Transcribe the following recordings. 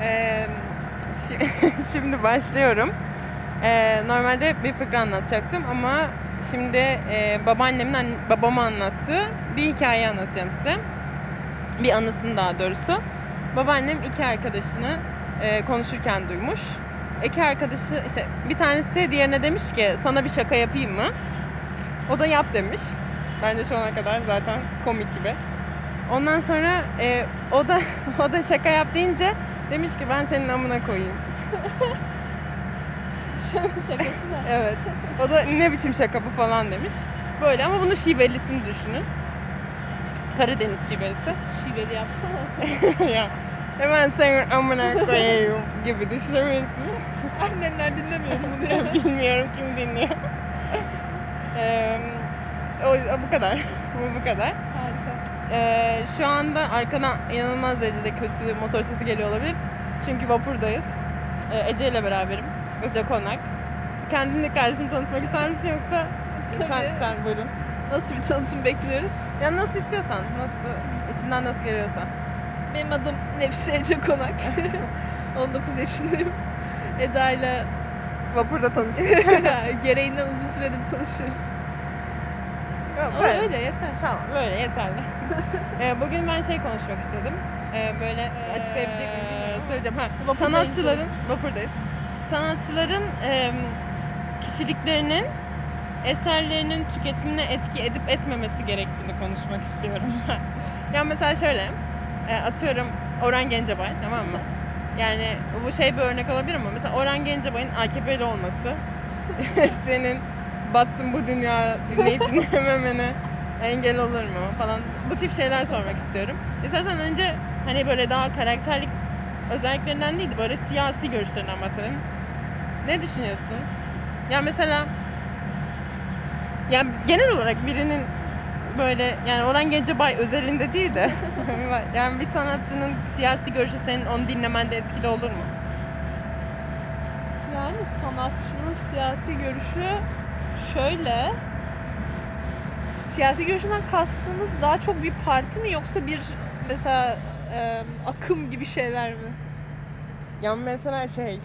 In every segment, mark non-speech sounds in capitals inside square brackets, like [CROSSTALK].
Şi- [LAUGHS] şimdi başlıyorum. Normalde bir fıkra anlatacaktım ama şimdi e, babaannemin an- babama anlattığı bir hikaye anlatacağım size. Bir anısını daha doğrusu. Babaannem iki arkadaşını konuşurken duymuş. İki arkadaşı işte bir tanesi diğerine demiş ki sana bir şaka yapayım mı? O da yap demiş. Bence şu ana kadar zaten komik gibi. Ondan sonra e, o da [LAUGHS] o da şaka yap deyince demiş ki ben senin amına koyayım. [LAUGHS] Şakası da. Evet. O da ne biçim şaka bu falan demiş. Böyle ama bunun şivelisini düşünün. Karadeniz şivesi. Şiveli yapsana sen. [LAUGHS] ya hemen senin amına koyayım [LAUGHS] gibi düşünebilirsiniz. Annenler dinlemiyor bunu ya? Bilmiyorum kim dinliyor. Eee, o, o bu kadar. Bu bu kadar. Harika. Ee, şu anda arkadan inanılmaz derecede kötü motor sesi geliyor olabilir. Çünkü vapurdayız. Ee, Ece ile beraberim. Ece Konak. Kendini kardeşini tanıtmak ister misin yoksa Tabii. sen, sen buyurun. Nasıl bir tanıtım bekliyoruz? Ya nasıl istiyorsan, nasıl içinden nasıl geliyorsa. Benim adım Nefise Ece Konak. [LAUGHS] 19 yaşındayım. Eda ile Vapurda tanıştık. [LAUGHS] gereğinden uzun süredir tanışıyoruz. Ama böyle. öyle yeter. Tamam böyle yeterli. [LAUGHS] Ee, bugün ben şey konuşmak istedim. Ee, böyle açıklayabilecek miyim. Söyleyeceğim. Ha, sanatçıların vapurdayız. Sanatçıların em, kişiliklerinin eserlerinin tüketimine etki edip etmemesi gerektiğini konuşmak istiyorum. ya mesela şöyle e, atıyorum Orhan Gencebay tamam mı? Yani bu şey bir örnek olabilir ama mesela Orhan Gencebay'ın AKP'li olması [LAUGHS] [LAUGHS] senin batsın bu dünya dinleyip dinlememene [LAUGHS] engel olur mu falan bu tip şeyler sormak istiyorum. İstersen önce hani böyle daha karakterlik özelliklerinden değil de böyle siyasi görüşlerinden bahsedelim. Ne düşünüyorsun? Ya mesela ya genel olarak birinin böyle yani Orhan Gencebay özelinde değil de [LAUGHS] yani bir sanatçının siyasi görüşü senin onu dinlemende etkili olur mu? Yani sanatçının siyasi görüşü şöyle. Siyasi görüşünden kastımız daha çok bir parti mi yoksa bir mesela e, akım gibi şeyler mi? Ya mesela şey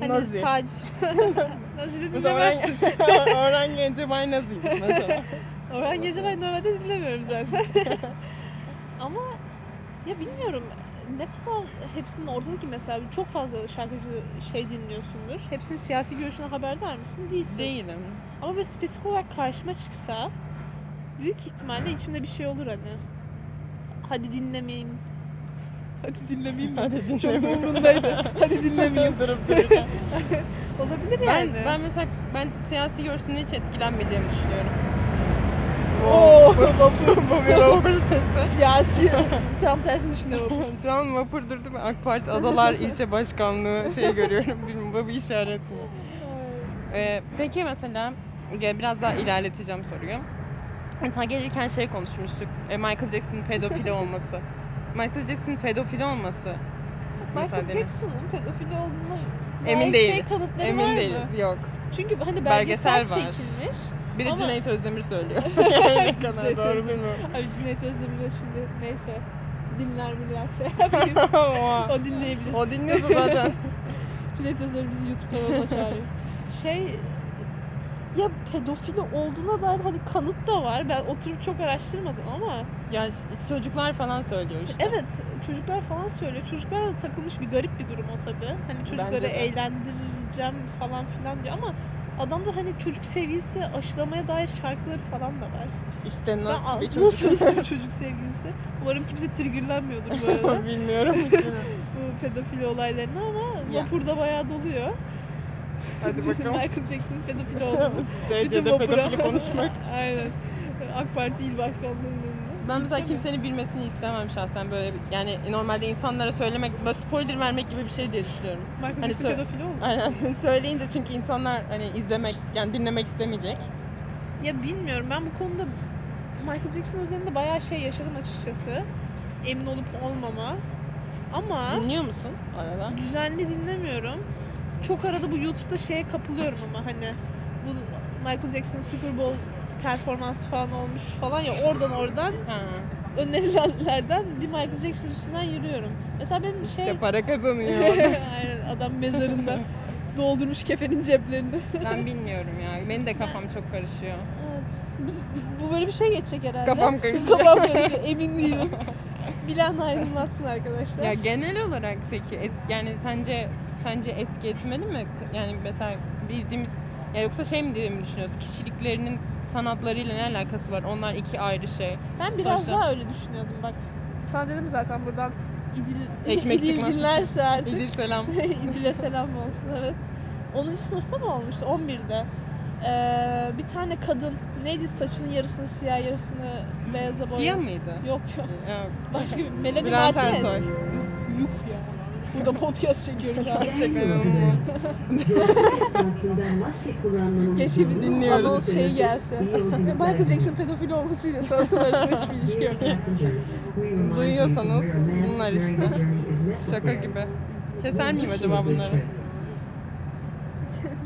Hani Nazi. sadece [LAUGHS] Nazi de dinlemezsin. [LAUGHS] Orhan Gencebay Naziymiş mesela. [LAUGHS] Orhan Gencebay normalde dinlemiyorum zaten. Ama ya bilmiyorum ne kadar hepsinin ortadaki mesela çok fazla şarkıcı şey dinliyorsundur. Hepsinin siyasi görüşüne haberdar mısın? Değilsin. Değilim. Ama böyle spesifik olarak karşıma çıksa büyük ihtimalle içimde bir şey olur hani. Hadi dinlemeyeyim. [LAUGHS] Hadi dinlemeyeyim mi? Hadi Çok da dinlemeyeyim. umurundaydı. Hadi dinlemeyeyim. [LAUGHS] Durup dururken. [LAUGHS] Olabilir Ben, yani. ben mesela ben siyasi görüşünden hiç etkilenmeyeceğimi düşünüyorum. Oo. Bu bir. [LAUGHS] Tam tersini düşünüyorum. [LAUGHS] Şu an vapur durdu ve AK Parti Adalar [LAUGHS] İlçe Başkanlığı şey görüyorum. Bilmiyorum bu bir işaret mi? Ee, peki mesela ya biraz daha ilerleteceğim soruyu. Mesela gelirken şey konuşmuştuk. E, Michael Jackson'ın pedofili olması. Michael Jackson'ın pedofili olması. mesela Michael dene- Jackson'ın pedofili olduğuna Emin dair değiliz. şey Emin var değiliz. mı? Yok. Çünkü hani Belgesel belgesel, var. çekilmiş. Biri Ama- Cüneyt Özdemir söylüyor. [LAUGHS] ne kadar doğru Özdemir. bilmiyorum. Abi Cüneyt Özdemir'e şimdi neyse dinler minler [LAUGHS] şey yapayım. O dinleyebilir. o dinliyordu zaten. [LAUGHS] Cüneyt Özdemir bizi YouTube kanalına çağırıyor. Şey ya pedofili olduğuna dair hani kanıt da var. Ben oturup çok araştırmadım ama ya çocuklar falan söylüyor işte. evet çocuklar falan söylüyor. Çocuklara da takılmış bir garip bir durum o tabi. Hani çocukları de. eğlendireceğim falan filan diyor ama adamda hani çocuk sevgilisi aşılamaya dair şarkıları falan da var. İşte Ben nasıl al- bir çocuk? Nasıl [LAUGHS] işte çocuk sevgilisi? Umarım kimse triggerlanmıyordur bu arada. [LAUGHS] Bilmiyorum hiç [LAUGHS] bu pedofili olaylarına ama Ya. vapurda bayağı doluyor. Hadi bakalım. Michael Jackson'ın pedofili olduğunu. Vapura- pedofili konuşmak. Aynen. AK Parti il başkanlığının. Ben mesela kimsenin bilmesini istemem şahsen böyle yani normalde insanlara söylemek böyle spoiler vermek gibi bir şey diye düşünüyorum. Michael Hani sö- pedofili oldu. Aynen [LAUGHS] söyleyince çünkü insanlar hani izlemek yani dinlemek istemeyecek. Ya bilmiyorum ben bu konuda Michael Jackson üzerinde bayağı şey yaşadım açıkçası. Emin olup olmama. Ama Dinliyor musun arada? düzenli dinlemiyorum. Çok arada bu YouTube'da şeye kapılıyorum ama hani bu Michael Jackson'ın Super Bowl performansı falan olmuş falan ya oradan oradan Ha. önerilenlerden bir Michael Jackson üstünden yürüyorum. Mesela benim İşte şey... para kazanıyor. [LAUGHS] Aynen adam mezarında [LAUGHS] doldurmuş kefenin ceplerini. ben [LAUGHS] bilmiyorum ya. Benim de kafam çok karışıyor. Evet. Biz, bu böyle bir şey geçecek herhalde. Kafam karışıyor. Kafam karışıyor. Emin değilim. Bilen aydınlatsın arkadaşlar. Ya genel olarak peki et, yani sence sence etki etmeli mi? Yani mesela bildiğimiz ya yoksa şey mi diye mi düşünüyorsun? Kişiliklerinin sanatlarıyla ne alakası var? Onlar iki ayrı şey. ben biraz Sonuçta- daha öyle düşünüyordum bak. Sana dedim zaten buradan İdil, [LAUGHS] Ekmek İdil çıkmaz. dinlerse artık. İdil selam. [LAUGHS] İdil'e selam olsun evet. 10. sınıfta mı olmuştu? 11'de. Ee, bir tane kadın neydi saçının yarısını siyah yarısını beyaza boyayan. Siyah mıydı? Yok yok. [LAUGHS] Başka bir Melanie Bülent Martinez. Ersoy. Burada podcast çekiyoruz. Gerçekten inanılmaz. Keşke bir dinliyoruz. anons şey gelse. Michael Jackson pedofili olmasıyla sanatın arasında hiçbir ilişki yok. Duyuyorsanız bunlar işte. Şaka gibi. Keser miyim acaba bunları?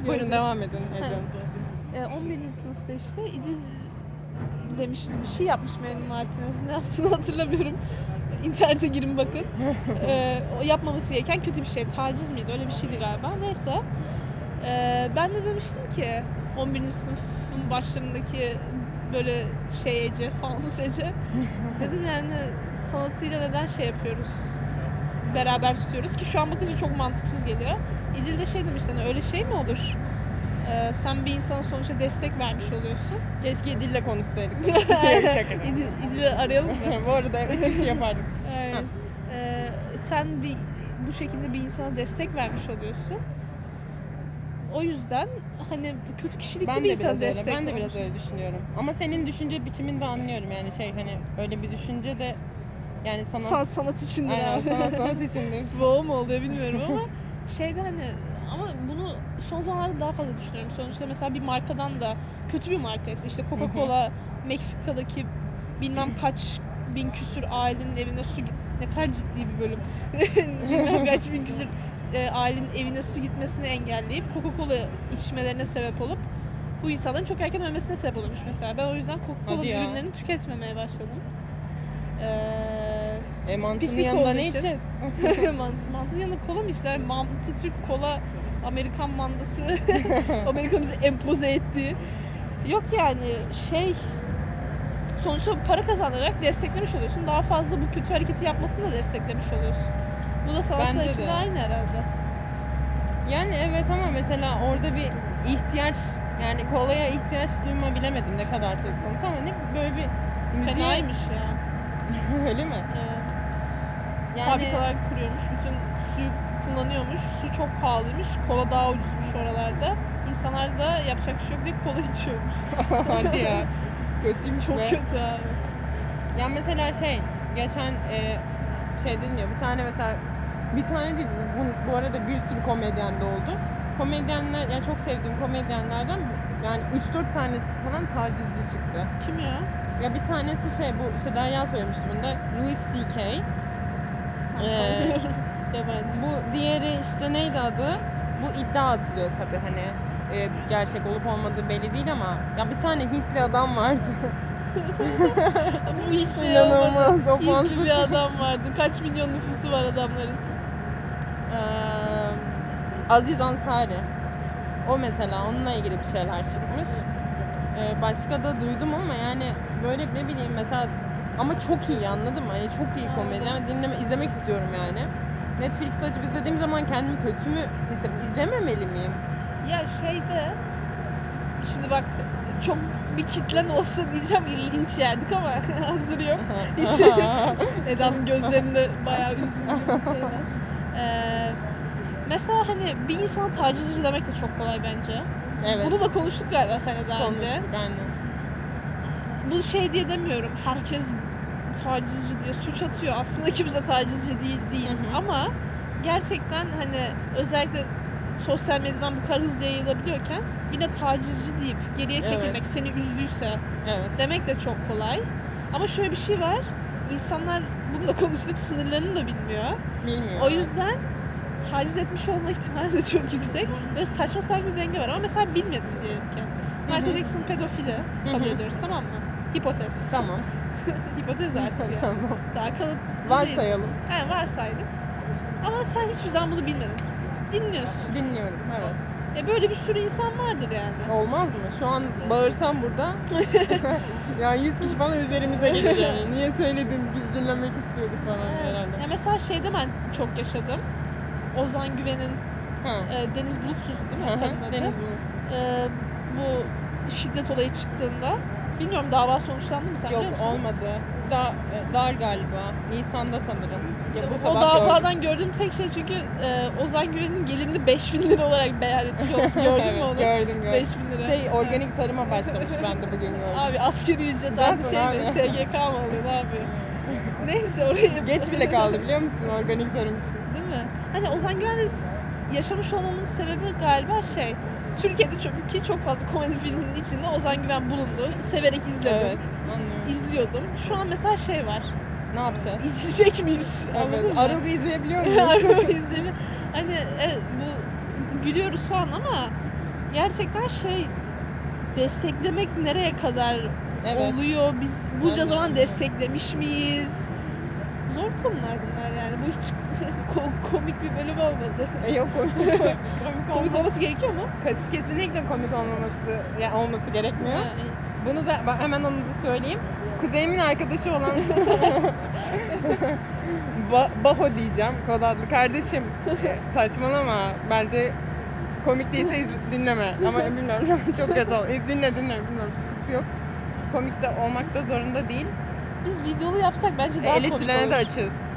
Buyurun devam edin Ecem. Ee, 11. sınıfta işte İdil demişti bir şey yapmış Melanie Martinez. Ne yaptığını hatırlamıyorum. [LAUGHS] İnternete girin bakın. Ee, o yapmaması gereken kötü bir şey. Taciz miydi? Öyle bir şeydi galiba. Neyse. Ee, ben de demiştim ki 11. sınıfın başlarındaki böyle şey Ece, fanus Ece. Dedim yani sanatıyla neden şey yapıyoruz? Beraber tutuyoruz ki şu an bakınca çok mantıksız geliyor. İdil de şey demiş hani öyle şey mi olur? Ee, sen bir insana sonuçta destek vermiş oluyorsun. Keşke İdil'le konuşsaydık. [LAUGHS] Şaka. İdil, İdil'i arayalım mı? [LAUGHS] Bu arada üç kişi yapardık. Aynen. Ee, sen bir bu şekilde bir insana destek vermiş oluyorsun. O yüzden hani kötü kişilikli Ben bir de insana biraz öyle. destek Ben de biraz öyle düşünüyorum. Ama senin düşünce biçimini de anlıyorum yani şey hani öyle bir düşünce de yani sanat Sanat sanat içindir Aynen, abi. sanat sanat içindir. Bu o mu oluyor bilmiyorum ama [LAUGHS] şeyde hani ama bunu son zamanlarda daha fazla düşünüyorum. Sonuçta mesela bir markadan da kötü bir markaysa işte Coca-Cola Meksika'daki bilmem kaç bin küsür ailenin evine su git ne kadar ciddi bir bölüm. [LAUGHS] bilmem kaç bin küsür e, ailenin evine su gitmesini engelleyip Coca-Cola içmelerine sebep olup bu insanların çok erken ölmesine sebep oluyormuş mesela. Ben o yüzden Coca-Cola ürünlerini tüketmemeye başladım. Ee, E mantının Pislik yanında ne içeceğiz? [LAUGHS] Mant- Mantı yanında kola mı içtiler? Mantı Türk kola Amerikan mandası [LAUGHS] Amerika empoze ettiği. Yok yani şey sonuçta para kazanarak desteklemiş oluyorsun. Daha fazla bu kötü hareketi yapmasını da desteklemiş oluyorsun. Bu da Bence için de aynı herhalde. Yani evet ama mesela orada bir ihtiyaç yani kolaya ihtiyaç duyma bilemedim ne kadar söz konusu ama ne böyle bir müziğe... Fenaymış ya. [LAUGHS] Öyle mi? Evet. Yani Fabrikalar kuruyormuş. Bütün suyu kullanıyormuş. Su çok pahalıymış. Kola daha ucuzmuş oralarda. İnsanlar da yapacak bir şey yok diye kola içiyormuş. [LAUGHS] hadi ya. Kötüymüş Çok be. kötü abi. Ya mesela şey geçen e, şey dinliyor bir tane mesela bir tane değil bu, bu arada bir sürü komedyen de oldu. Komedyenler yani çok sevdiğim komedyenlerden yani 3-4 tanesi falan tacizci çıktı. Kim ya? Ya bir tanesi şey bu işte Derya söylemişti bunda Louis C.K. Ee. [LAUGHS] Yabancı. Bu diğeri işte neydi adı? Bu iddia atılıyor tabi hani e, gerçek olup olmadığı belli değil ama ya bir tane Hintli adam vardı. [LAUGHS] Bu hiç şey İnanılmaz, olmadı. ofansif. Hintli bir adam vardı. Kaç milyon nüfusu var adamların. Ee, Aziz Ansari. O mesela onunla ilgili bir şeyler çıkmış. Ee, başka da duydum ama yani böyle ne bileyim mesela ama çok iyi anladın mı? Hani çok iyi Anladım. komedyen dinleme izlemek istiyorum yani. Netflix'te açıp izlediğim zaman kendimi kötü mü hissediyorum? İzlememeli miyim? Ya şeyde şimdi bak çok bir kitlen olsa diyeceğim linç yerdik ama [LAUGHS] hazır yok. [LAUGHS] [LAUGHS] Eda'nın gözlerinde bayağı üzüldüğüm bir şey var. Ee, mesela hani bir insana tacizci demek de çok kolay bence. evet. Bunu da konuştuk galiba seninle daha önce. konuştuk aynen. bu şey diye demiyorum. Herkes tacizci diye suç atıyor. Aslında kimse tacizci değil değil. Hı hı. Ama gerçekten hani özellikle sosyal medyadan bu kadar hızlı yayılabiliyorken yine tacizci deyip geriye çekilmek Evet. seni üzdüyse Evet. demek de çok kolay. Ama şöyle bir şey var. İnsanlar bunu da konuştuk sınırlarını da bilmiyor. Bilmiyorum. O yüzden taciz etmiş olma ihtimali de çok yüksek. Ve saçma sapan bir denge var. Ama mesela bilmedin diyelim ki. Michael. Jackson pedofili kabul ediyoruz tamam mı? Hipotez. Tamam. Hipotez artık yani. tamam. Daha kanıt Varsayalım. He varsaydık. Ama sen hiçbir zaman bunu bilmedin. Dinliyorsun. Dinliyorum evet. E böyle bir sürü insan vardır yani. Olmaz mı? Şu an bağırsam burada [LAUGHS] yani 100 kişi falan üzerimize gelir yani. Niye söyledin biz dinlemek istiyorduk falan Evet. herhalde. Ya mesela şeyde ben çok yaşadım. Ozan Güven'in e, Deniz Bulutsuz değil mi? Hı hı? Deniz Ulusuz. E, bu şiddet olayı çıktığında bilmiyorum dava sonuçlandı mı sen biliyor Yok musun? olmadı. Da, dar galiba. Nisan'da sanırım. Ya bu o sabah davadan gördüğüm tek şey çünkü e, Ozan Güven'in gelinini 5000 lira olarak beyan etmiş olması [LAUGHS] gördün mü Evet, onu? Gördüm gördüm. 5000 lira. Şey organik tarıma başlamış ben de bugün gördüm. Abi asgari ücret Zaten artı şey mi? abi. SGK mı alıyor ne yapıyor? [LAUGHS] Neyse orayı... Geç bile kaldı biliyor musun organik tarım için. Değil mi? Hani Ozan Güven'le s- yaşamış olmamın sebebi galiba şey. Türkiye'de ki çok fazla komedi filminin içinde Ozan Güven bulundu. Severek izledim. Evet anlıyorum. İzliyordum. Şu an mesela şey var. Ne yapacağız? İzleyecek miyiz? Anladın Evet. mı? Arog'u izleyebiliyor muyuz? [LAUGHS] Araba izlemi. Hani evet, bu gülüyoruz falan ama gerçekten şey desteklemek nereye kadar Evet. oluyor? Biz bunca de zaman desteklemiş miyiz? Zor konular bunlar yani. Bu hiç [LAUGHS] ko- komik bir bölüm olmadı. E, yok komik, [LAUGHS] komik, Komik olması. gerekiyor mu? Kes- Kesinlikle komik olmaması yani olması gerekmiyor. Ha, Bunu da ben hemen onu da söyleyeyim. Kuzeyimin arkadaşı olan [LAUGHS] ba- Baho diyeceğim kod adlı kardeşim. e, Saçmalama. Bence komik değilse dinleme. Ama [LAUGHS] bilmiyorum çok kötü. E, Dinle dinle bilmiyorum sıkıntı yok. Komik de olmak da zorunda değil. Biz videolu yapsak bence daha komik Eleştirilerine olur. de açığız.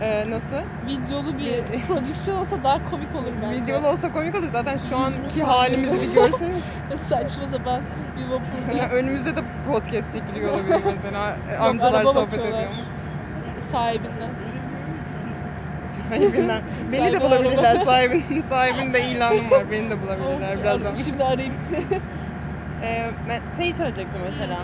Ee, nasıl? Videolu bir [LAUGHS] prodüksiyon olsa daha komik olur bence. Videolu olsa komik olur zaten şu anki halimizi bir görseniz. [LAUGHS] Saçma sapan bir Yani vapurda. önümüzde de podcast çekiliyor olabilir mesela. [LAUGHS] Amcalar sohbet bakıyorlar. ediyor mu? Sahibinden. Sahibinden. Beni de bulabilirler. araba. Sahibin, sahibinde ilanım var. Beni de bulabilirler birazdan. Şimdi arayayım. Ee, ben şey söyleyecektim mesela.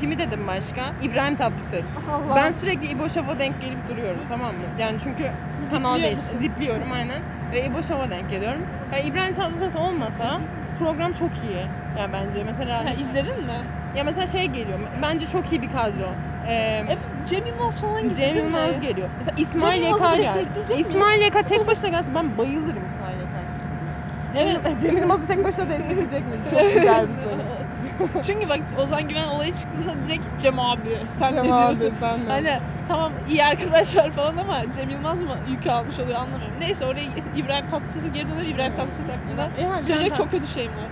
Kimi dedim başka? İbrahim Tatlıses. Allah. Ben sürekli İbo Şov'a denk gelip duruyorum tamam mı? Yani çünkü kanal Zipliyor değil. musun? Zipliyorum aynen. Ve İbo Şov'a denk geliyorum. Ya İbrahim Tatlıses olmasa program çok iyi. Yani bence mesela Ha, izledin mi? ya mesela şey geliyor. Bence çok iyi bir kadro. Ee, Evet, Cem Yılmaz falan gitti Cem değil mi? Yılmaz geliyor. Mesela İsmail Cem Yılmaz'ı geldi. destekleyecek miyiz? İsmail Yeka tek başına gelse ben bayılırım İsmail Yeka'ya. Cem, Evet. Cem Yılmaz'ı tek başına destekleyecek miyiz? Çok güzel bir soru. [LAUGHS] Çünkü bak Ozan Güven olayı çıktığında direkt Cem abi sen Cem ne abi, diyorsun? sen ne? Hani tamam iyi arkadaşlar falan ama Cem Yılmaz mı yükü almış oluyor anlamıyorum. Neyse oraya İbrahim Tatlıses'e geri dönelim. İbrahim. Tatlıses hakkında İbrahim söyleyecek çok kötü şeyim var.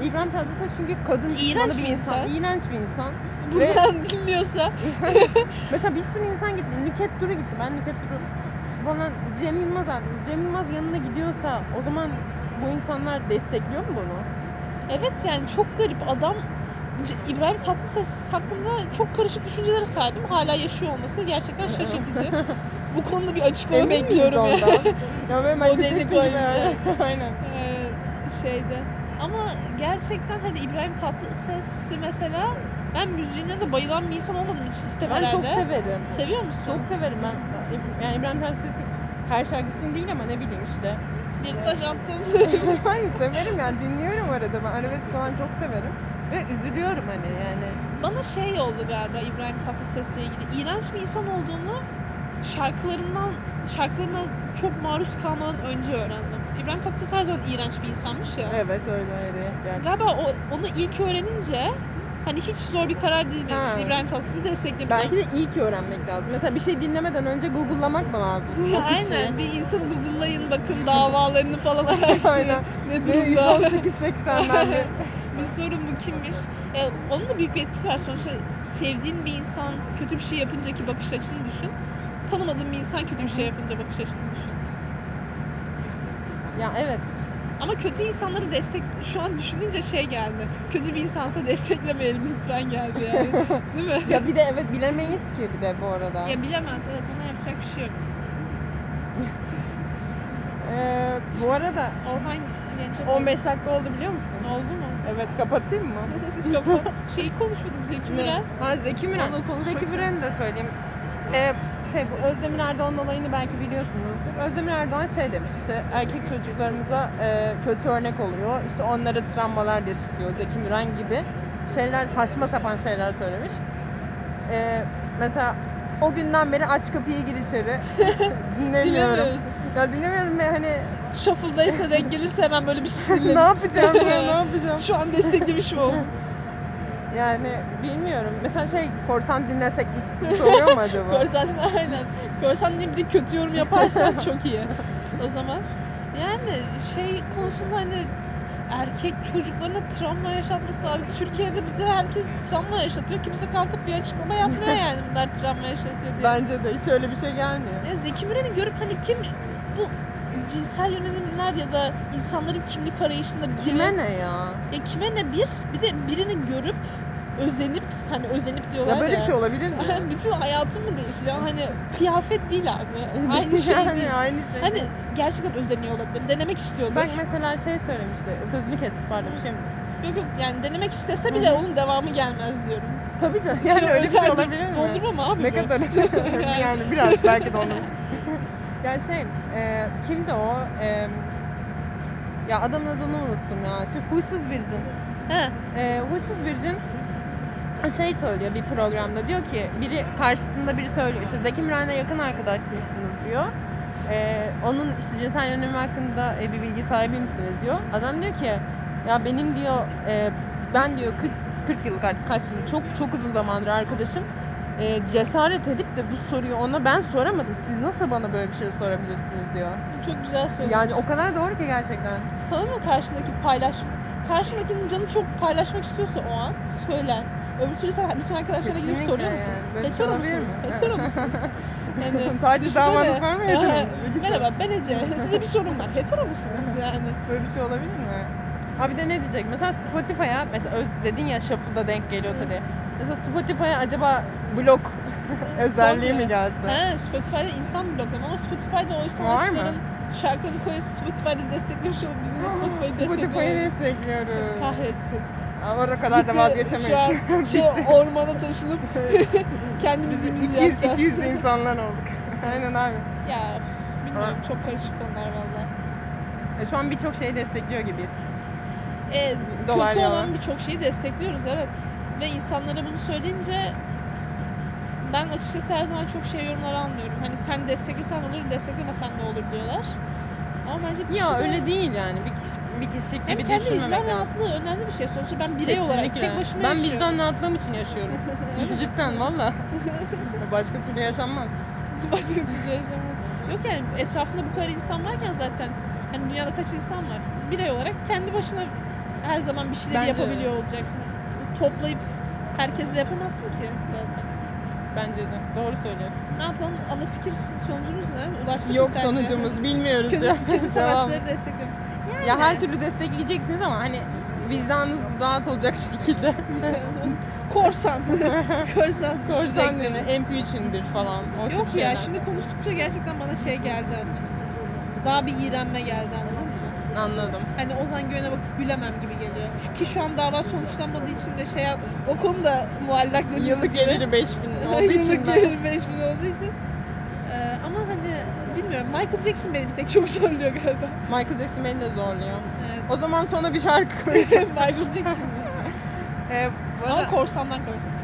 İbrahim Tatlıses çünkü kadın İğrenç bir insan. insan. İğrenç bir insan. Buradan dinliyorsa [LAUGHS] Mesela bir sürü insan gitti. Nüket Duru gitti. Ben Nüket Duru falan Cem Yılmaz abi. Cem Yılmaz yanına gidiyorsa o zaman bu insanlar destekliyor mu bunu? Evet yani çok garip adam İbrahim Tatlıses hakkında çok karışık düşüncelere sahibim. Hala yaşıyor olması gerçekten şaşırtıcı. Bu konuda bir açıklama Emin bekliyorum ya. ya böyle Michael Jackson gibi koymuşlar. yani. Aynen. Ee, şeyde. Ama gerçekten hani İbrahim Tatlıses'i mesela ben müziğine de bayılan bir insan olmadım hiç istem Ben herhalde. çok severim. Seviyor musun? Çok severim ben. Yani İbrahim Tatlıses'in her şarkısını değil ama ne bileyim işte. Bir taş attım. [LAUGHS] Hayır severim yani dinliyorum arada ben arabesk falan çok severim. Ve üzülüyorum hani yani. Bana şey oldu galiba İbrahim Tatlıses'le ilgili. İğrenç bir insan olduğunu şarkılarından şarkılarına çok maruz kalmadan önce öğrendim. İbrahim Tatlıses her zaman iğrenç bir insanmış ya. Evet öyleydi gerçekten. Galiba o, onu ilk öğrenince hani hiç zor bir karar değil benim için. İbrahim Tatlıses'i desteklemeyeceğim. Belki de iyi ki öğrenmek lazım. Mesela bir şey dinlemeden önce Google'lamak mı lazım? O. Aynen bir insanı google'layın bakın davalarını falan araştırın. Aynen. ne durumda. 118.80'den bir. [LAUGHS] bir sorun bu kimmiş? E, onun da büyük bir etkisi var. Sonuçta sevdiğin bir insan kötü bir şey yapınca ki bakış açını düşün. Tanımadığın bir insan kötü bir şey yapınca bakış açını düşün. Ya evet. Ama kötü insanları destek şu an düşününce şey geldi. Kötü bir insansa desteklemeyelim lütfen geldi yani. [LAUGHS] Değil mi? Ya bir de evet bilemeyiz ki bir de bu arada. Ya bilemez evet ona yapacak bir şey yok. [LAUGHS] Ee, bu arada Orhan Gencebay. 15 dakika oldu biliyor musun? Oldu mu? Evet kapatayım mı? [LAUGHS] Kapat. Şeyi konuşmadık Zeki? Müren. Ha Zeki Müren. Onu Zeki. Müren'i de söyleyeyim. Ee, şey bu Özdemir Erdoğan olayını belki biliyorsunuzdur. Özdemir Erdoğan şey demiş işte erkek çocuklarımıza e, kötü örnek oluyor. İşte onlara travmalar yaşatıyor Zeki Müren gibi şeyler saçma sapan şeyler söylemiş. e, mesela o günden beri aç kapıyı gir içeri. [LAUGHS] Dinlemiyorum. Ya dinlemiyorum ve hani Shuffle'daysa denk gelirse hemen böyle bir [LAUGHS] ne sinirlenip. yapacağım ya ne yapacağım? Şu an desteklemiş mi oldum? [LAUGHS] Yani bilmiyorum. Mesela şey korsan dinlesek bir sıkıntı oluyor mu acaba? [LAUGHS] Korsan aynen. Korsan diye bir de kötü yorum yaparsan çok iyi. O zaman yani şey konusunda hani erkek çocuklarına travma yaşatması abi. Türkiye'de bize herkes travma yaşatıyor. Kimse kalkıp bir açıklama yapmıyor yani bunlar travma yaşatıyor diye. Bence de hiç öyle bir şey gelmiyor. Ya Zeki Müren'i görüp hani kim bu cinsel yönelimler ya da insanların kimlik arayışında biri, Kime ne ya? ya kime ne bir bir de birini görüp özenip hani özenip diyorlar Ya böyle bir şey olabilir mi? [LAUGHS] Bütün hayatım mı değişecek? Hani kıyafet değil abi. Aynı [LAUGHS] şey yani değil. aynı şey. Hani gerçekten özeniyor olabilir. Denemek istiyordur. Bak mesela şey söylemişti. Sözünü kestim pardon bir şey mi? Yok yok yani denemek istese bile onun devamı gelmez diyorum. Tabii canım. Yani Şey, öyle bir şey olabilir mi? Dondurma mı abi Ne bu? kadar? [LAUGHS] Yani. biraz belki de onun. ya şey, e, kimdi o? E, ya adamın adını unuttum ya. Şey, huysuz Virgin. He. E, huysuz Virgin şey söylüyor bir programda diyor ki biri karşısında biri söylüyor işte Zeki Müren'le yakın arkadaşmışsınız diyor. E, onun işte cinsel yönelimi hakkında e, bir bilgi sahibi misiniz diyor. Adam diyor ki ya benim diyor e, ben diyor 40 40 yıllık artık kaç yıl çok çok uzun zamandır arkadaşım e, cesaret edip de bu soruyu ona ben soramadım. Siz nasıl bana böyle bir şey sorabilirsiniz diyor. Çok güzel söyledin. Yani o kadar doğru ki gerçekten. Sana da karşındaki paylaş karşındakinin canı çok paylaşmak istiyorsa o an söyler. Öbür türlü sen bütün arkadaşlarına gidip soruyor musun? yani. [LAUGHS] Bir şey Hetero musunuz? Hetero musunuz? Hani Taciz davanız var mı? Hetero? İkisi. Merhaba ben Ece. [LAUGHS] Size bir sorum var. Hetero musunuz yani? Böyle bir şey olabilir mi? Abi de ne diyecek? Mesela Spotify'a mesela öz dedin ya shuffle'da denk geliyorsa diye. Mesela Spotify'a acaba blok [LAUGHS] özelliği mi gelse? He Spotify'da insan bloklama ama Spotify'da o sanatçıların şarkılarını koyuyorsa Spotify'da desteklemiş olup bizim de Spotify'ı Spotify'ı desteklememiz. destekliyoruz. Kahretsin. Ama o kadar da vazgeçemeyiz. Şu an [LAUGHS] şey ormana taşınıp [LAUGHS] kendi müziğimizi 200, yapacağız. 200 insanlar olduk. Aynen abi. Ya bilmiyorum çok karışık konular valla. E, Şu an birçok şeyi destekliyor gibiyiz. E, Dolar kötü olan birçok şeyi destekliyoruz evet. Ve insanlara bunu söyleyince ben açıkçası her zaman çok şey yorumlar almıyorum. Hani sen desteklesen olur, desteklemesen ne olur diyorlar. Ama bence bir Ya kişi de- öyle değil yani. Bir, kişi, bir kişilik gibi kendi vicdan düşünmemek lazım. rahatlığı önemli bir şey. Sonuçta ben birey olarak Kesinlikle. tek başıma Ben yaşıyorum. vicdan rahatlığım için yaşıyorum. [LAUGHS] Öyle? Cidden valla. [LAUGHS] Başka türlü yaşanmaz. Başka türlü yaşamam. Yok yani etrafında bu kadar insan varken zaten hani dünyada kaç insan var? Birey olarak kendi başına her zaman bir şeyleri Bence yapabiliyor olacaksın. Toplayıp herkesle yapamazsın ki zaten. Bence de. Doğru söylüyorsun. Ne yapalım? Ana fikir sonucumuz ne? Ulaştık mı Yok sence? sonucumuz bilmiyoruz Kötü, ya. kötü [LAUGHS] Devam. sanatçıları destekliyorum. Ya her türlü destekleyeceksiniz ama hani vicdanınız rahat olacak [LAUGHS] şekilde. [LAUGHS] Korsan. Korsan. Korsan dini, MP3'indir falan. O Yok ya şimdi konuştukça gerçekten bana şey geldi. Daha bir iğrenme geldi? Anladım. Hani Ozan Güven'e bakıp gülemem gibi geliyor. Ki şu an dava sonuçlanmadığı için de şey yap, o konuda muallak dediğimiz Yıllık gibi. geliri 5000 [LAUGHS] olduğu için Yıllık geliri 5000 olduğu için. Ee, ama hani bilmiyorum Michael Jackson beni bir tek çok [LAUGHS] zorluyor galiba. Michael Jackson beni de zorluyor. Evet. O zaman sonra bir şarkı koyacağım. [LAUGHS] Michael Jackson. ee, bu ama arada, korsandan korkunç.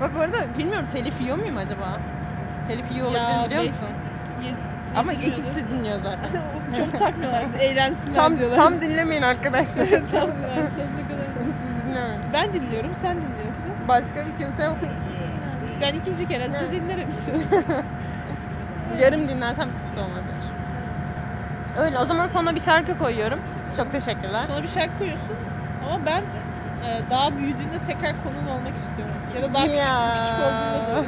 bak bu arada bilmiyorum telif yiyor muyum acaba? Telif yiyor Ya, olabilirim biliyor musun? Ye- Ama iki yediriyordu. kişi dinliyor zaten. [LAUGHS] çok takmıyorlar. Eğlensinler tam, diyorlar. tam dinlemeyin arkadaşlar. [LAUGHS] tam sonuna kadar. Siz dinlemeyin. Ben dinliyorum, sen dinliyorsun. Başka bir kimse yok. [LAUGHS] Ben ikinci kere sizi dinlerim istiyorsan. Yarım dinlersem sıkıntı olmaz. Öyle o zaman sana bir şarkı koyuyorum. Çok teşekkürler. Sonra bir şarkı koyuyorsun ama ben daha büyüdüğünde tekrar konun olmak istiyorum. Ya da daha küçük, Ya. küçük olduğunda da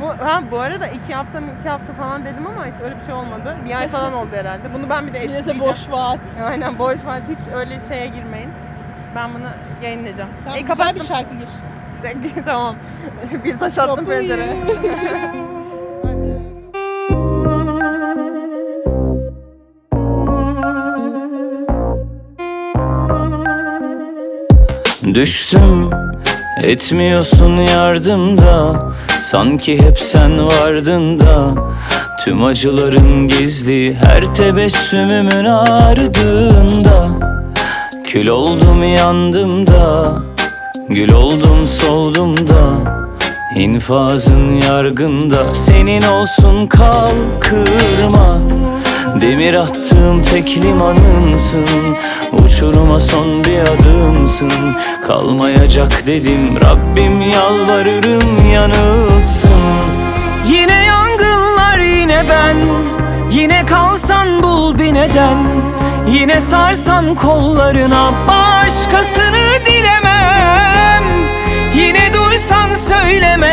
[LAUGHS] bu, ha, bu arada iki hafta mı iki hafta falan dedim ama hiç öyle bir şey olmadı. Bir ay falan oldu herhalde. Bunu ben bir de etkileyeceğim. de boş vaat. Aynen boş var. Hiç öyle şeye girmeyin. Ben bunu yayınlayacağım. Tamam, E, güzel kapattım. bir şarkı gir. [LAUGHS] tamam. bir taş attım pencereye. [LAUGHS] Düştüm etmiyorsun yardımda Sanki hep sen vardın da. Tüm acıların gizli her tebessümümün ardında. Kül oldum yandım da. Gül oldum soldum da. İnfazın yargında. Senin olsun kal kırma Demir attığım tek limanımsın. Uçuruma son bir adımsın. Kalmayacak dedim Rabbim yalvarırım yanılsın. Yine yangınlar yine ben. Yine kalsan bul bir neden. Yine sarsan kollarına Başkasını dilemem. Yine duysan söylemeden